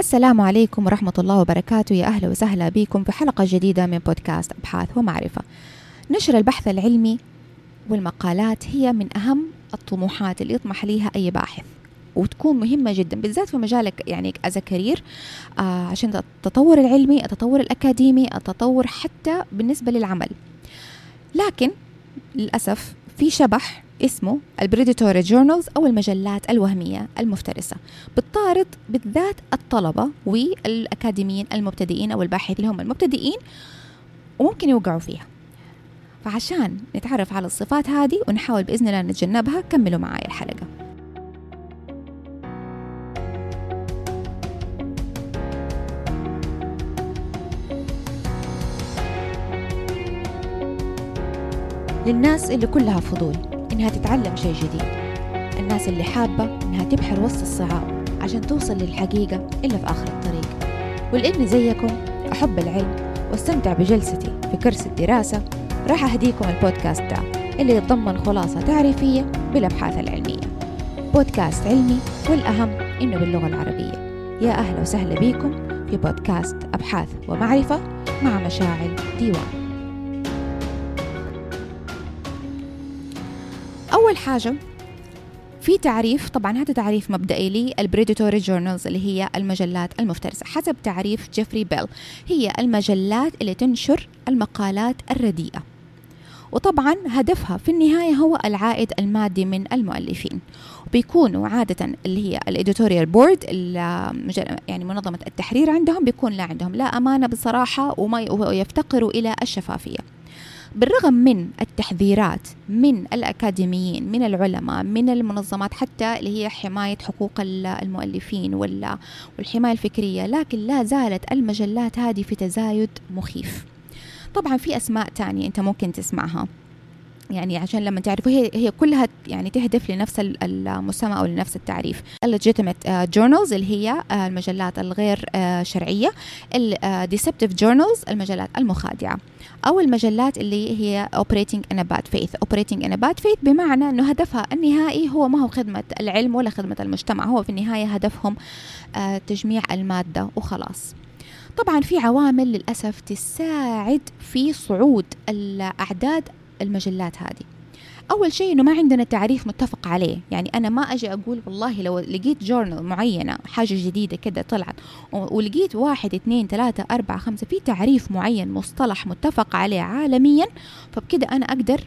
السلام عليكم ورحمة الله وبركاته. يا أهلا وسهلا بكم في حلقة جديدة من بودكاست أبحاث ومعرفة. نشر البحث العلمي والمقالات هي من أهم الطموحات اللي يطمح ليها أي باحث وتكون مهمة جدا بالذات في مجالك يعني as career آه عشان التطور العلمي التطور الأكاديمي التطور حتى بالنسبة للعمل. لكن للأسف في شبح اسمه ال predatory journals أو المجلات الوهمية المفترسة. بتطارد بالذات الطلبة والأكاديميين المبتدئين أو الباحثين اللي هم المبتدئين وممكن يوقعوا فيها. فعشان نتعرف على الصفات هذه ونحاول بإذن الله نتجنبها كملوا معايا الحلقة. للناس اللي كلها فضول. تتعلم شيء جديد. الناس اللي حابة إنها تبحر وسط الصعاب عشان توصل للحقيقة إلا في آخر الطريق. ولإني زيكم أحب العلم وأستمتع بجلستي في كرسي الدراسة. راح أهديكم البودكاست ده اللي يتضمن خلاصة تعريفية بالأبحاث العلمية. بودكاست علمي والأهم إنه باللغة العربية. يا أهلا وسهلا بكم في بودكاست أبحاث ومعرفة مع مشاعل ديوان. أول حاجة في تعريف طبعا هذا تعريف مبدئي لل predatory journals اللي هي المجلات المفترسة حسب تعريف جيفري بيل. هي المجلات اللي تنشر المقالات الرديئة. وطبعا هدفها في النهاية هو العائد المادي من المؤلفين. بيكونوا عادة اللي هي ال editorial board يعني منظمة التحرير عندهم بيكون لا عندهم لا أمانة بصراحة وما يفتقروا إلى الشفافية. بالرغم من التحذيرات من الأكاديميين من العلماء من المنظمات حتى اللي هي حماية حقوق المؤلفين والحماية الفكرية لكن لا زالت المجلات هذه في تزايد مخيف. طبعا في أسماء تانية أنت ممكن تسمعها. يعني عشان لما تعرفوا هي هي كلها يعني تهدف لنفس المسمى أو لنفس التعريف. Legitimate آه، journals اللي هي آه، المجلات الغير آه، شرعية. deceptive journals المجلات المخادعة. أو المجلات اللي هي operating in a bad faith. Operating in a bad faith بمعنى إنه هدفها النهائي هو ما هو خدمة العلم ولا خدمة المجتمع. هو في النهاية هدفهم تجميع المادة وخلاص. طبعا في عوامل للأسف تساعد في صعود الأعداد المجلات هذه. أول شيء إنه ما عندنا تعريف متفق عليه. يعني أنا ما أجي أقول والله لو لقيت جورنال معينة حاجة جديدة كده طلعت ولقيت واحد اثنين ثلاثة أربعة خمسة في تعريف معين مصطلح متفق عليه عالميا فبكده أنا أقدر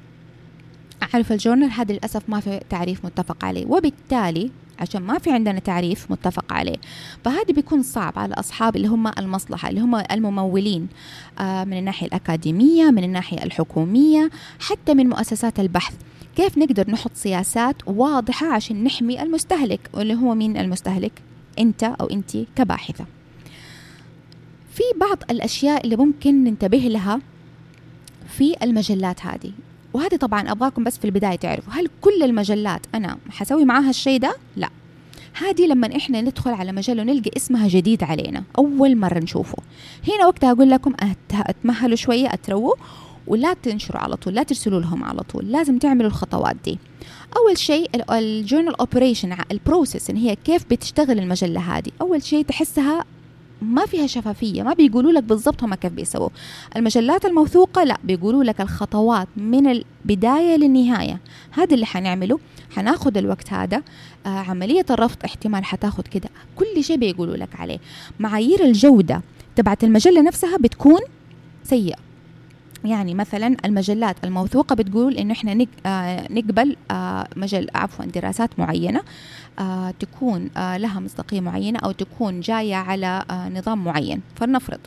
أعرف الجورنال. هذا للأسف ما في تعريف متفق عليه. وبالتالي عشان ما في عندنا تعريف متفق عليه فهذا بيكون صعب على أصحاب اللي هم المصلحة اللي هم الممولين آه، من الناحية الأكاديمية من الناحية الحكومية حتى من مؤسسات البحث. كيف نقدر نحط سياسات واضحة عشان نحمي المستهلك واللي هو مين المستهلك؟ أنت أو أنت كباحثة. في بعض الأشياء اللي ممكن ننتبه لها في المجلات هذه. وهذه طبعا أبغاكم بس في البداية تعرفوا هل كل المجلات أنا حسوي معاها الشيء ده؟ لا. هذه لما إحنا ندخل على مجله ونلقى اسمها جديد علينا أول مرة نشوفه. هنا وقتها أقول لكم أتمهلوا شوية اترووا ولا تنشروا على طول لا ترسلوا لهم على طول لازم تعملوا الخطوات دي. أول شيء ال journal operation ال process إن هي كيف بتشتغل المجلة هذه. أول شيء تحسها ما فيها شفافية ما بيقولوا لك بالضبط هم كيف بيسووا. المجلات الموثوقة لا بيقولوا لك الخطوات من البداية للنهاية. هذا اللي حنعمله. حناخد الوقت هذا آه عملية الرفض احتمال حتاخد كده. كل شيء بيقولوا لك عليه. معايير الجودة تبعت المجلة نفسها بتكون سيئة. يعني مثلا المجلات الموثوقة بتقول إنه إحنا آه، نقبل آه، مجل عفوا دراسات معينة آه، تكون لها مصداقية معينة أو تكون جاية على نظام معين. فلنفرض.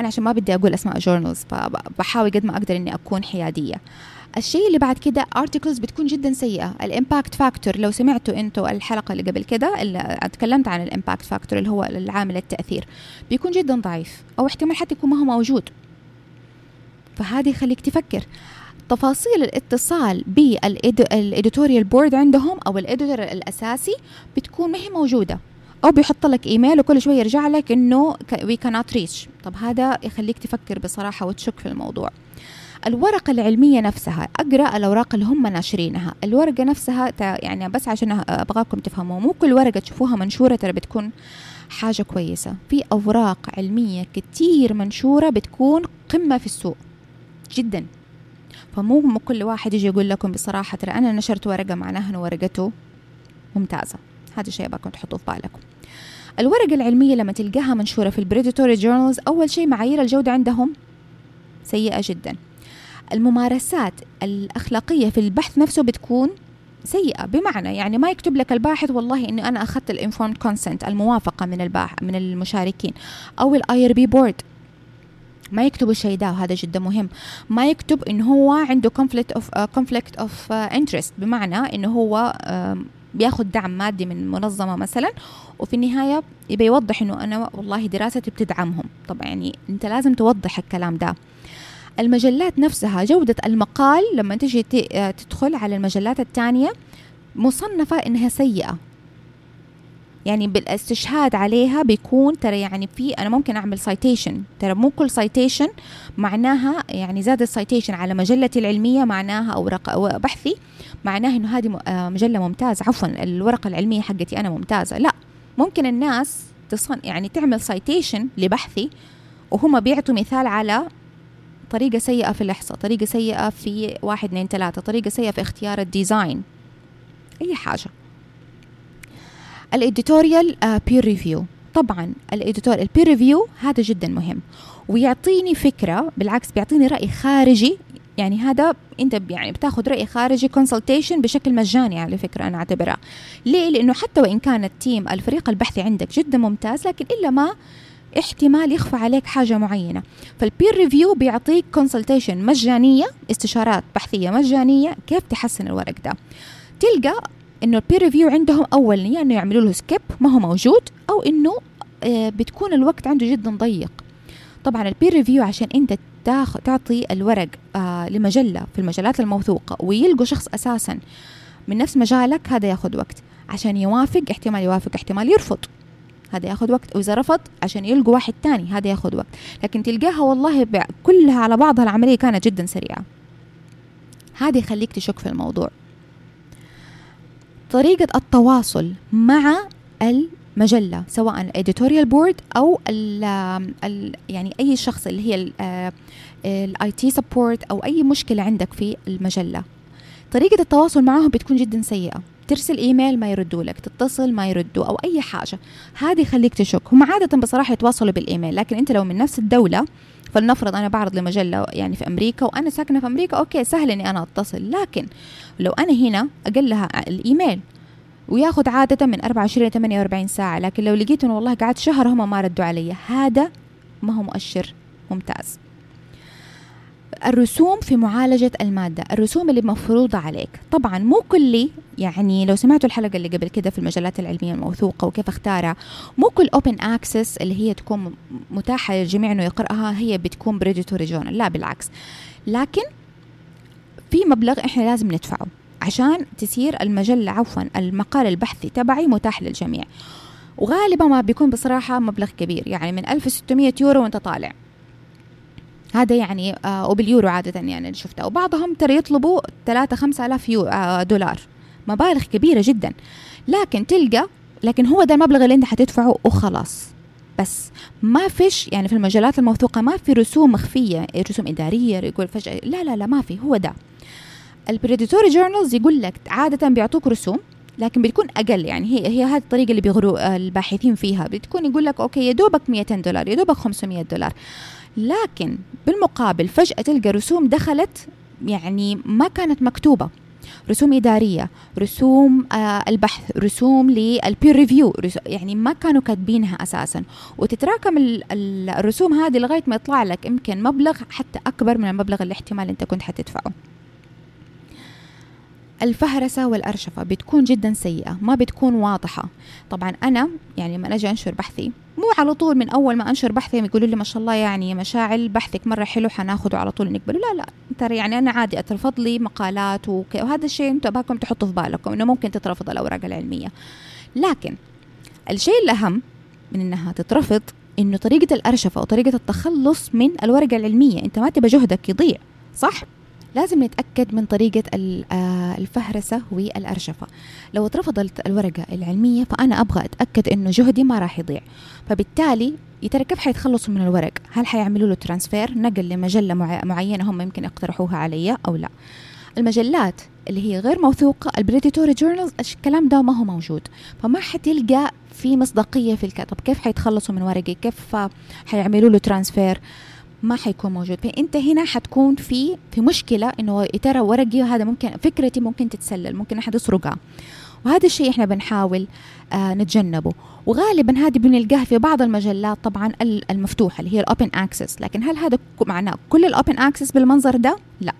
أنا عشان ما بدي أقول أسماء journals فبحاول قد ما أقدر إني أكون حيادية. الشيء اللي بعد كده articles بتكون جدا سيئة. ال impact factor لو سمعتوا إنتوا الحلقة اللي قبل كده اللي اتكلمت عن ال impact factor اللي هو العامل التأثير بيكون جدا ضعيف. أو احتمال حتى يكون ما هو موجود. فهذا يخليك تفكر. تفاصيل الاتصال بال editorial board عندهم أو ال editor الأساسي بتكون ما هي موجودة. أو بيحط لك إيميل وكل شوية يرجع لك إنه وي كانت ريتش طب هذا يخليك تفكر بصراحة وتشك في الموضوع. الورقة العلمية نفسها أقرأ الأوراق اللي هم ناشرينها. الورقة نفسها يعني بس عشان أبغاكم تفهموا مو كل ورقة تشوفوها منشورة ترى بتكون حاجة كويسة. في أوراق علمية كتير منشورة بتكون قمة في السوق. جدا. فمو كل واحد يجي يقول لكم بصراحة ترى أنا نشرت ورقة معناها أنه ورقته ممتازة. هذا الشيء أبغاكم تحطوه في بالكم. الورقة العلمية لما تلقاها منشورة في البريدتوري جورنالز أول شيء معايير الجودة عندهم سيئة جدا. الممارسات الأخلاقية في البحث نفسه بتكون سيئة. بمعنى يعني ما يكتب لك الباحث والله إني أنا أخذت ال informed consent الموافقة من الباحث من المشاركين أو ال IRB board ما يكتبوا الشيء ده وهذا جدا مهم. ما يكتب انه هو عنده conflict of conflict of interest بمعنى انه هو بياخذ دعم مادي من منظمة مثلا وفي النهاية يبي يوضح إنه أنا والله دراستي بتدعمهم. طبعا يعني أنت لازم توضح الكلام ده. المجلات نفسها جودة المقال لما تجي تدخل على المجلات الثانية مصنفة إنها سيئة. يعني بالاستشهاد عليها بيكون ترى يعني في أنا ممكن أعمل citation ترى مو كل citation معناها يعني زاد ال citation على مجلتي العلمية معناها أو, بحثي معناها إنه هذه آه، مجلة ممتازة. عفوا الورقة العلمية حقتي أنا ممتازة. لا ممكن الناس تصن يعني تعمل citation لبحثي وهم بيعطوا مثال على طريقة سيئة في الإحصاء طريقة سيئة في واحد اثنين ثلاثة طريقة سيئة في اختيار ال design أي حاجة. ال editorial peer review طبعا ال editor ال peer review هذا جدا مهم. ويعطيني فكرة بالعكس بيعطيني رأي خارجي. يعني هذا أنت يعني بتاخذ رأي خارجي consultation بشكل مجاني على فكرة أنا أعتبرها. ليه؟ لأنه حتى وإن كان ال team الفريق البحثي عندك جدا ممتاز لكن إلا ما احتمال يخفى عليك حاجة معينة. فال peer review بيعطيك consultation مجانية استشارات بحثية مجانية كيف تحسن الورق ده؟ تلقى إنه ال peer review عندهم أول يا إنه يعملوا له skip ما هو موجود أو إنه آه، بتكون الوقت عنده جدا ضيق. طبعا ال peer review عشان أنت تعطي الورق آه لمجلة في المجلات الموثوقة ويلقوا شخص أساسا من نفس مجالك هذا ياخذ وقت. عشان يوافق احتمال يوافق احتمال يرفض. هذا ياخذ وقت. وإذا رفض عشان يلقوا واحد تاني هذا ياخذ وقت. لكن تلقاها والله كلها على بعضها العملية كانت جدا سريعة. هذا يخليك تشك في الموضوع. طريقة التواصل مع المجلة سواء ال editorial board أو ال ال يعني أي شخص اللي هي ال IT support أو أي مشكلة عندك في المجلة. طريقة التواصل معهم بتكون جدا سيئة. ترسل إيميل ما يردوا لك تتصل ما يردوا أو أي حاجة. هذه يخليك تشك. هم عادة بصراحة يتواصلوا بالإيميل لكن أنت لو من نفس الدولة فلنفرض أنا بعرض لمجلة يعني في أمريكا وأنا ساكنة في أمريكا okay سهل إني أنا أتصل. لكن لو أنا هنا اقلها الإيميل وياخذ عادة من 24 ل 48 ساعة لكن لو لقيت إنه والله قعدت شهر هم ما ردوا علي هذا ما هو مؤشر ممتاز. الرسوم في معالجة المادة الرسوم اللي مفروضة عليك. طبعا مو كل يعني لو سمعتوا الحلقة اللي قبل كده في المجلات العلمية الموثوقة وكيف أختارها مو كل open access اللي هي تكون متاحة للجميع إنه يقرأها هي بتكون predatory journal لا بالعكس. لكن في مبلغ إحنا لازم ندفعه عشان تصير المجلة عفوا المقال البحثي تبعي متاح للجميع. وغالبا ما بيكون بصراحة مبلغ كبير يعني من 1600 يورو وأنت طالع. هذا يعني آه وباليورو عادة يعني شفتها. وبعضهم ترى يطلبوا 3 5000 يو آه دولار. مبالغ كبيرة جدا. لكن تلقى لكن هو ده المبلغ اللي أنت حتدفعه وخلاص. بس ما فيش يعني في المجلات الموثوقة ما في رسوم مخفية رسوم إدارية يقول فجأة لا لا لا ما في هو ده. ال predatory journals يقول لك عادة بيعطوك رسوم لكن بتكون أقل يعني هي هي هذه الطريقة اللي بيغروا الباحثين فيها. بتكون يقول لك okay يا دوبك 200 دولار يا دوبك 500 دولار. لكن بالمقابل فجأة تلقى رسوم دخلت يعني ما كانت مكتوبة. رسوم إدارية رسوم آه البحث رسوم للبير ريفيو يعني ما كانوا كاتبينها أساسا. وتتراكم الرسوم هذه لغاية ما يطلع لك يمكن مبلغ حتى أكبر من المبلغ اللي احتمال أنت كنت حتدفعه. الفهرسة والأرشفة بتكون جدا سيئة ما بتكون واضحة. طبعا أنا يعني لما أجي أنشر بحثي مو على طول من أول ما أنشر بحثي يقولوا لي ما شاء الله يعني مشاعل بحثك مرة حلو حناخده على طول نقبله. لا لا ترى يعني أنا عادي أترفض لي مقالات وهذا الشيء أنتم أباكم تحطوا في بالكم إنه ممكن تترفض الأوراق العلمية. لكن الشيء الأهم من إنها تترفض إنه طريقة الأرشفة وطريقة التخلص من الورقة العلمية أنت ما تبى جهدك يضيع صح؟ لازم نتأكد من طريقة آه، الفهرسة والأرشفة. لو اترفضت الورقة العلمية فأنا أبغى أتأكد إنه جهدي ما راح يضيع. فبالتالي ترى كيف حيتخلصوا من الورق؟ هل حيعملوا له transfer؟ نقل لمجلة معينة هم يمكن يقترحوها علي أو لا. المجلات اللي هي غير موثوقة ال predatory journals الكلام ده ما هو موجود. فما حتلقى في مصداقية في الكتب كيف حيتخلصوا من ورقي؟ كيف حيعملوا له transfer؟ ما حيكون موجود. فانت هنا حتكون في في مشكلة إنه ترى ورقي هذا ممكن فكرتي ممكن تتسلل ممكن أحد يسرقها. وهذا الشيء إحنا بنحاول آه نتجنبه. وغالبا هذه بنلقاها في بعض المجلات طبعا المفتوحة اللي هي ال open access لكن هل هذا معناه كل ال open access بالمنظر ده؟ لا.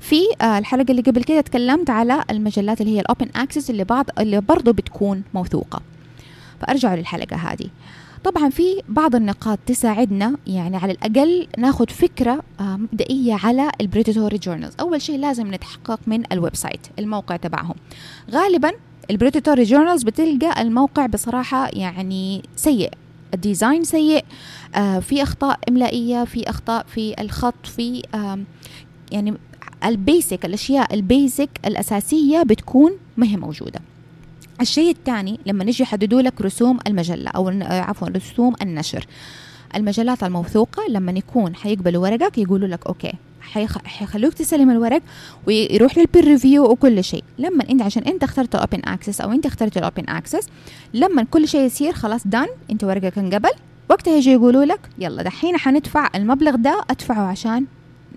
في آه الحلقة اللي قبل كده تكلمت على المجلات اللي هي ال open access اللي بعض اللي برضه بتكون موثوقة. فارجعوا للحلقة هذه. طبعا في بعض النقاط تساعدنا يعني على الأقل ناخذ فكرة آه، مبدئية على ال predatory journals أول شيء لازم نتحقق من ال website الموقع تبعهم. غالبا ال predatory journals بتلقى الموقع بصراحة يعني سيء. ال design سيء آه في أخطاء إملائية في أخطاء في الخط في يعني ال basic الأشياء ال basic الأساسية بتكون ما هي موجودة. الشيء الثاني لما نجي يحددوا لك رسوم المجلة أو عفوا رسوم النشر. المجلات الموثوقة لما يكون حيقبلوا ورقك يقولوا لك okay حيخلوك تسلم الورق ويروح لل peer review وكل شيء. لما انت عشان إنت اخترت ال open access أو إنت اخترت ال open access لما كل شيء يصير خلاص done إنت ورقك انقبل وقتها يجي يقولوا لك يلا دحين حندفع المبلغ ده أدفعه عشان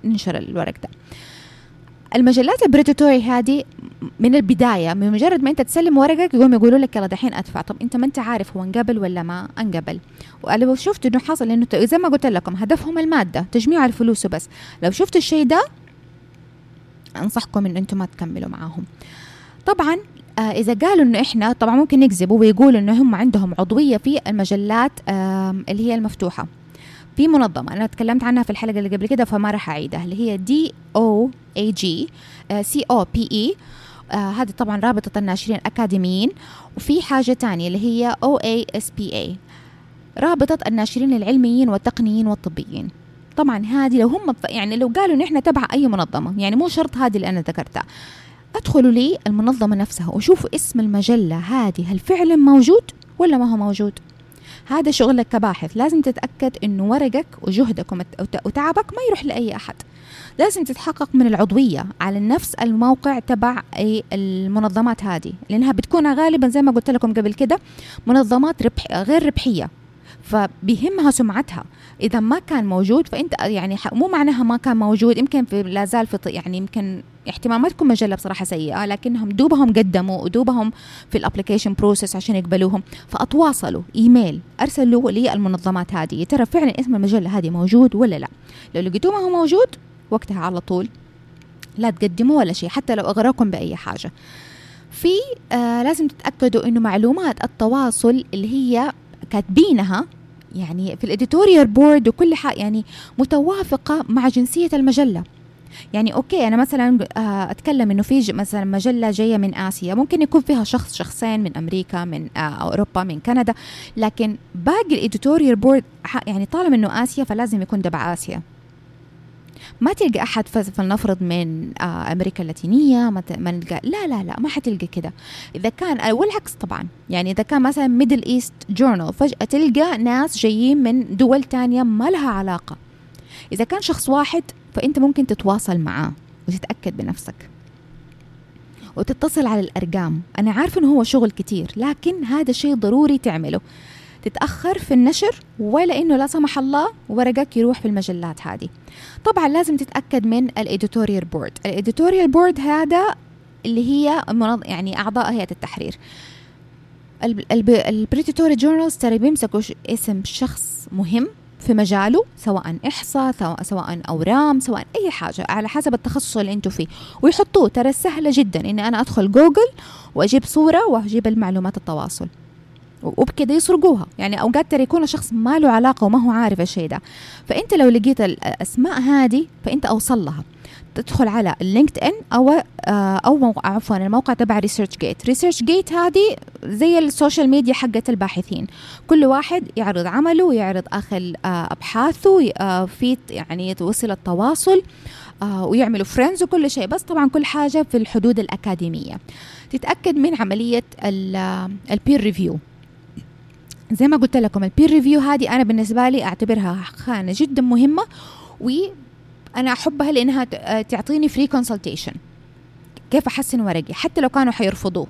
ننشر الورق ده. المجلات ال predatory هذه من البداية من مجرد ما أنت تسلم ورقك يقوم يقولوا لك يلا دحين أدفع. طب أنت ما أنت عارف هو انقبل ولا ما انقبل. ولو شفت إنه حصل إنه زي ما قلت لكم هدفهم المادة تجميع الفلوس وبس. لو شفت الشيء ده أنصحكم ان أنتم ما تكملوا معاهم. طبعا آه إذا قالوا إنه إحنا طبعا ممكن نكذبوا ويقولوا إنه هم عندهم عضوية في المجلات اللي هي المفتوحة. في منظمة أنا تكلمت عنها في الحلقة اللي قبل كده فما راح أعيدها اللي هي دي أو اي جي سي أو بي اي هذه طبعا رابطة الناشرين الأكاديميين وفي حاجة تانية اللي هي أو اي اس بي اي رابطة الناشرين العلميين والتقنيين والطبيين. طبعا هذه لو هم يعني لو قالوا إن إحنا تبع أي منظمة يعني مو شرط هذه اللي أنا ذكرتها. أدخلوا لي المنظمة نفسها وشوفوا اسم المجلة هذه هل فعلا موجود ولا ما هو موجود؟ هذا شغلك كباحث. لازم تتأكد أنه ورقك وجهدك وتعبك ما يروح لأي أحد. لازم تتحقق من العضوية على نفس الموقع تبع المنظمات هذه لأنها بتكون غالبا زي ما قلت لكم قبل كده منظمات ربح غير ربحية. فبيهمها سمعتها. إذا ما كان موجود فأنت يعني مو معناها ما كان موجود. يمكن في لا زال في يعني يمكن احتمال ما تكون مجلة بصراحة سيئة لكنهم دوبهم قدموا ودوبهم في ال application process عشان يقبلوهم. فأتواصلوا. إيميل. أرسلوا للمنظمات هذه. ترى فعلا اسم المجلة هذه موجود ولا لا؟ لو لقيتوه ما هو موجود وقتها على طول لا تقدموا ولا شيء حتى لو اغراكم بأي حاجة. في آه لازم تتأكدوا إنه معلومات التواصل اللي هي كاتبينها يعني في ال editorial board وكل حاجة يعني متوافقة مع جنسية المجلة. يعني okay أنا مثلا آه، أتكلم إنه في مثلا مجلة جاية من آسيا ممكن يكون فيها شخص شخصين من أمريكا من آه، أوروبا من كندا لكن باقي ال editorial board يعني طالما إنه آسيا فلازم يكون تبع آسيا. ما تلقى أحد فلنفرض من آه أمريكا اللاتينية ما نلقى لا لا لا ما حتلقى كده. إذا كان والعكس طبعا. يعني إذا كان مثلا Middle East journal فجأة تلقى ناس جايين من دول تانية ما لها علاقة. إذا كان شخص واحد فأنت ممكن تتواصل معاه وتتأكد بنفسك. وتتصل على الأرقام. أنا عارفه إنه هو شغل كتير لكن هذا شيء ضروري تعمله. تتأخر في النشر ولا إنه لا سمح الله ورقك يروح في المجلات هذه. طبعا لازم تتأكد من ال editorial board. ال editorial board هذا اللي هي يعني أعضاء هيئة التحرير. ال predatory journals ترى بيمسكوا اسم شخص مهم في مجاله سواء إحصاء سواء أورام سواء أي حاجة على حسب التخصص اللي أنتم فيه. ويحطوه ترى سهلة جدا. إني أنا أدخل جوجل وأجيب صورة وأجيب المعلومات التواصل. وبكده يسرقوها. يعني أوقات ترى يكون الشخص ما له علاقة وما هو عارف الشيء ده. فأنت لو لقيت الأسماء هذه فأنت أوصل لها. تدخل على ال LinkedIn أو آه، أو عفوا الموقع تبع ResearchGate ResearchGate هذه زي ال social media حقت الباحثين. كل واحد يعرض عمله ويعرض اخر آه، أبحاثه آه، في يعني وسيلة التواصل ويعملوا friends وكل شيء. بس طبعا كل حاجة في الحدود الأكاديمية. تتأكد من عملية ال peer review زي ما قلت لكم ال peer review هذه أنا بالنسبة لي أعتبرها خانة جدا مهمة وأنا أحبها لأنها تعطيني free consultation كيف أحسن ورقي؟ حتى لو كانوا حيرفضوه.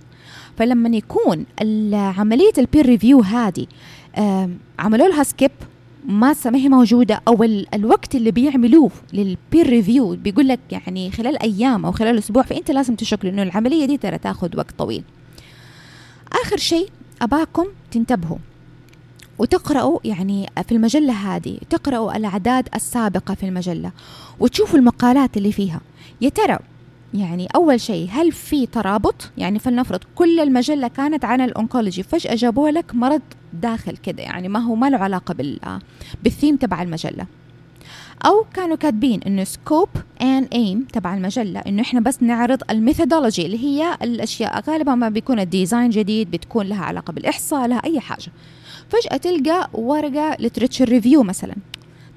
فلما يكون عملية ال peer review هذه عملوا لها skip ما ما هي موجودة أو الوقت اللي بيعملوه لل peer review بيقول لك يعني خلال أيام أو خلال أسبوع فأنت لازم تشك إنه العملية دي ترى تاخذ وقت طويل. آخر شيء أباكم تنتبهوا. وتقرأوا يعني في المجلة هذه تقرأوا الأعداد السابقة في المجلة وتشوفوا المقالات اللي فيها. يا ترى يعني أول شيء هل في ترابط؟ يعني فلنفرض كل المجلة كانت عن ال oncology فجأة جابوا لك مرض داخل كده يعني ما هو ما له علاقة بال بالثيم تبع المجلة. أو كانوا كاتبين إنه scope and aim تبع المجلة إنه إحنا بس نعرض ال methodology اللي هي الأشياء غالبا ما بيكون ال design جديد بتكون لها علاقة بالإحصاء لها أي حاجة. فجأة تلقى ورقة literature review مثلا.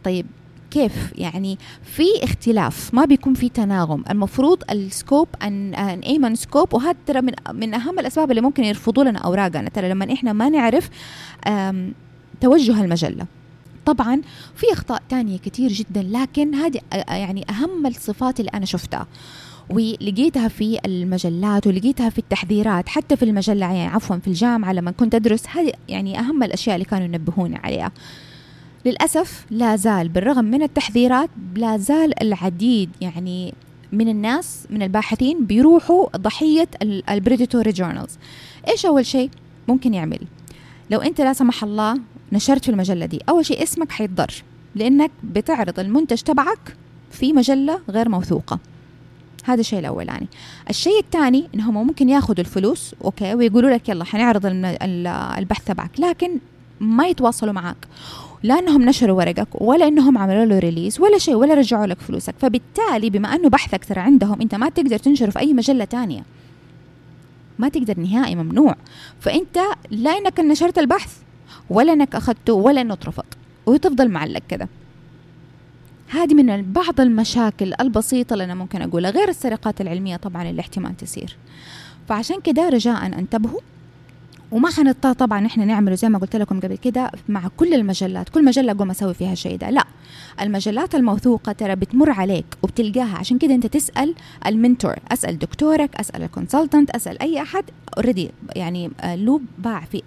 طيب كيف؟ يعني في اختلاف ما بيكون في تناغم. المفروض ال scope and and aim and scope وهذا ترى من من أهم الأسباب اللي ممكن يرفضوا لنا أوراقنا. ترى لما إحنا ما نعرف توجه المجلة. طبعا في أخطاء تانية كتير جدا لكن هذه يعني أهم الصفات اللي أنا شفتها. ولقيتها في المجلات ولقيتها في التحذيرات حتى في المجلة يعني عفوا في الجامعة لما كنت أدرس هذه يعني أهم الأشياء اللي كانوا ينبهوني عليها. للأسف لا زال بالرغم من التحذيرات لا زال العديد يعني من الناس من الباحثين بيروحوا ضحية ال predatory journals. إيش أول شيء ممكن يعمل؟ لو أنت لا سمح الله نشرت في المجلة دي أول شيء اسمك حيتضر لأنك بتعرض المنتج تبعك في مجلة غير موثوقة. هذا الشيء الاولاني يعني. الشيء الثاني انهم ممكن ياخذوا الفلوس okay ويقولوا لك يلا حنعرض البحث تبعك لكن ما يتواصلوا معك لا إنهم نشروا ورقك ولا إنهم عملوا له ريليز ولا شيء ولا رجعوا لك فلوسك. فبالتالي بما أنه بحثك ترى عندهم أنت ما تقدر تنشره في أي مجلة تانية. ما تقدر نهائي ممنوع. فأنت لا إنك نشرت البحث ولا إنك أخذته ولا إنه اترفض. وتفضل معلق كذا هذه من بعض المشاكل البسيطة اللي أنا ممكن أقولها غير السرقات العلمية طبعا اللي احتمال تصير فعشان كده رجاء انتبهوا. وما حنضطر طبعا إحنا نعمله زي ما قلت لكم قبل كده مع كل المجلات. كل مجلة اقوم أسوي فيها الشيء ده. لا المجلات الموثوقة ترى بتمر عليك وبتلقاها. عشان كده أنت تسأل ال mentor أسأل دكتورك أسأل ال consultant أسأل أي أحد. already يعني آه، له باع في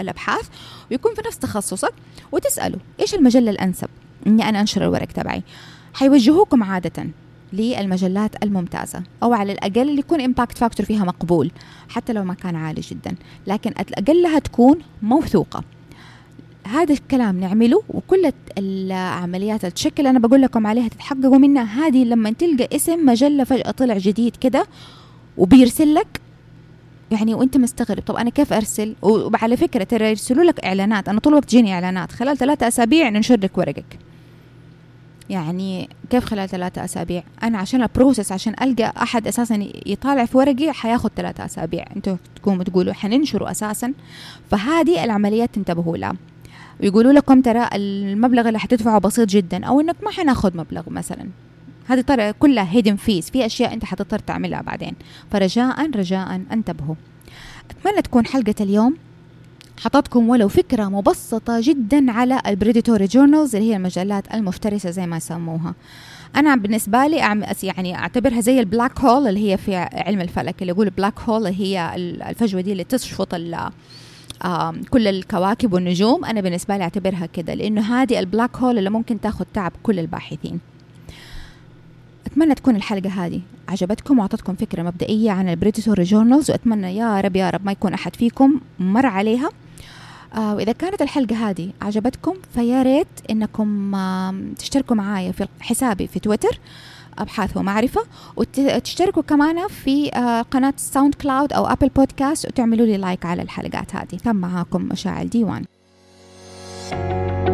الأبحاث. ويكون في نفس تخصصك وتسأله إيش المجلة الأنسب. إني أنا أنشر الورق تبعي. حيوجهوكم عادة للمجلات الممتازة أو على الأقل اللي يكون impact factor فيها مقبول حتى لو ما كان عالي جدا. لكن الأقلها تكون موثوقة. هذا الكلام نعمله وكل العمليات ال check اللي أنا بقول لكم عليها تتحققوا منها هذه لما تلقى اسم مجلة فجأة طلع جديد كده وبيرسل لك يعني وأنت مستغرب. طب أنا كيف أرسل؟ وعلى فكرة ترى يرسلوا لك إعلانات. أنا طول الوقت تجيني إعلانات. خلال ثلاثة أسابيع ننشر لك ورقك. يعني كيف خلال ثلاثة أسابيع؟ أنا عشان ال process عشان ألقى أحد أساسا يطالع في ورقي حياخد ثلاثة أسابيع. أنتوا تقوموا تقولوا حننشره أساسا. فهذه العمليات تنتبهوا لها. ويقولوا لكم ترى المبلغ اللي حتدفعه بسيط جدا أو إنك ما حناخد مبلغ مثلا. هذه ترى كلها hidden fees في أشياء أنت حتضطر تعملها بعدين. فرجاء رجاء انتبهوا. أتمنى تكون حلقة اليوم عطتكم ولو فكرة مبسطة جدا على ال predatory journals اللي هي المجلات المفترسة زي ما يسموها. أنا بالنسبة لي يعني أعتبرها زي ال black hole اللي هي في علم الفلك اللي يقول black hole هي الفجوة دي اللي تشفط كل الكواكب والنجوم. أنا بالنسبة لي أعتبرها كده لأنه هذه ال black hole اللي ممكن تاخذ تعب كل الباحثين. أتمنى تكون الحلقة هذه عجبتكم وأعطتكم فكرة مبدئية عن ال predatory journals وأتمنى يا رب يا رب ما يكون أحد فيكم مر عليها. آه وإذا كانت الحلقة هذه عجبتكم فيا ريت إنكم آه تشتركوا معايا في حسابي في تويتر أبحاث ومعرفة وتشتركوا كمان في آه، قناة SoundCloud أو Apple Podcast وتعملوا لي like على الحلقات هذه. كان معاكم مشاعل ديوان. thank you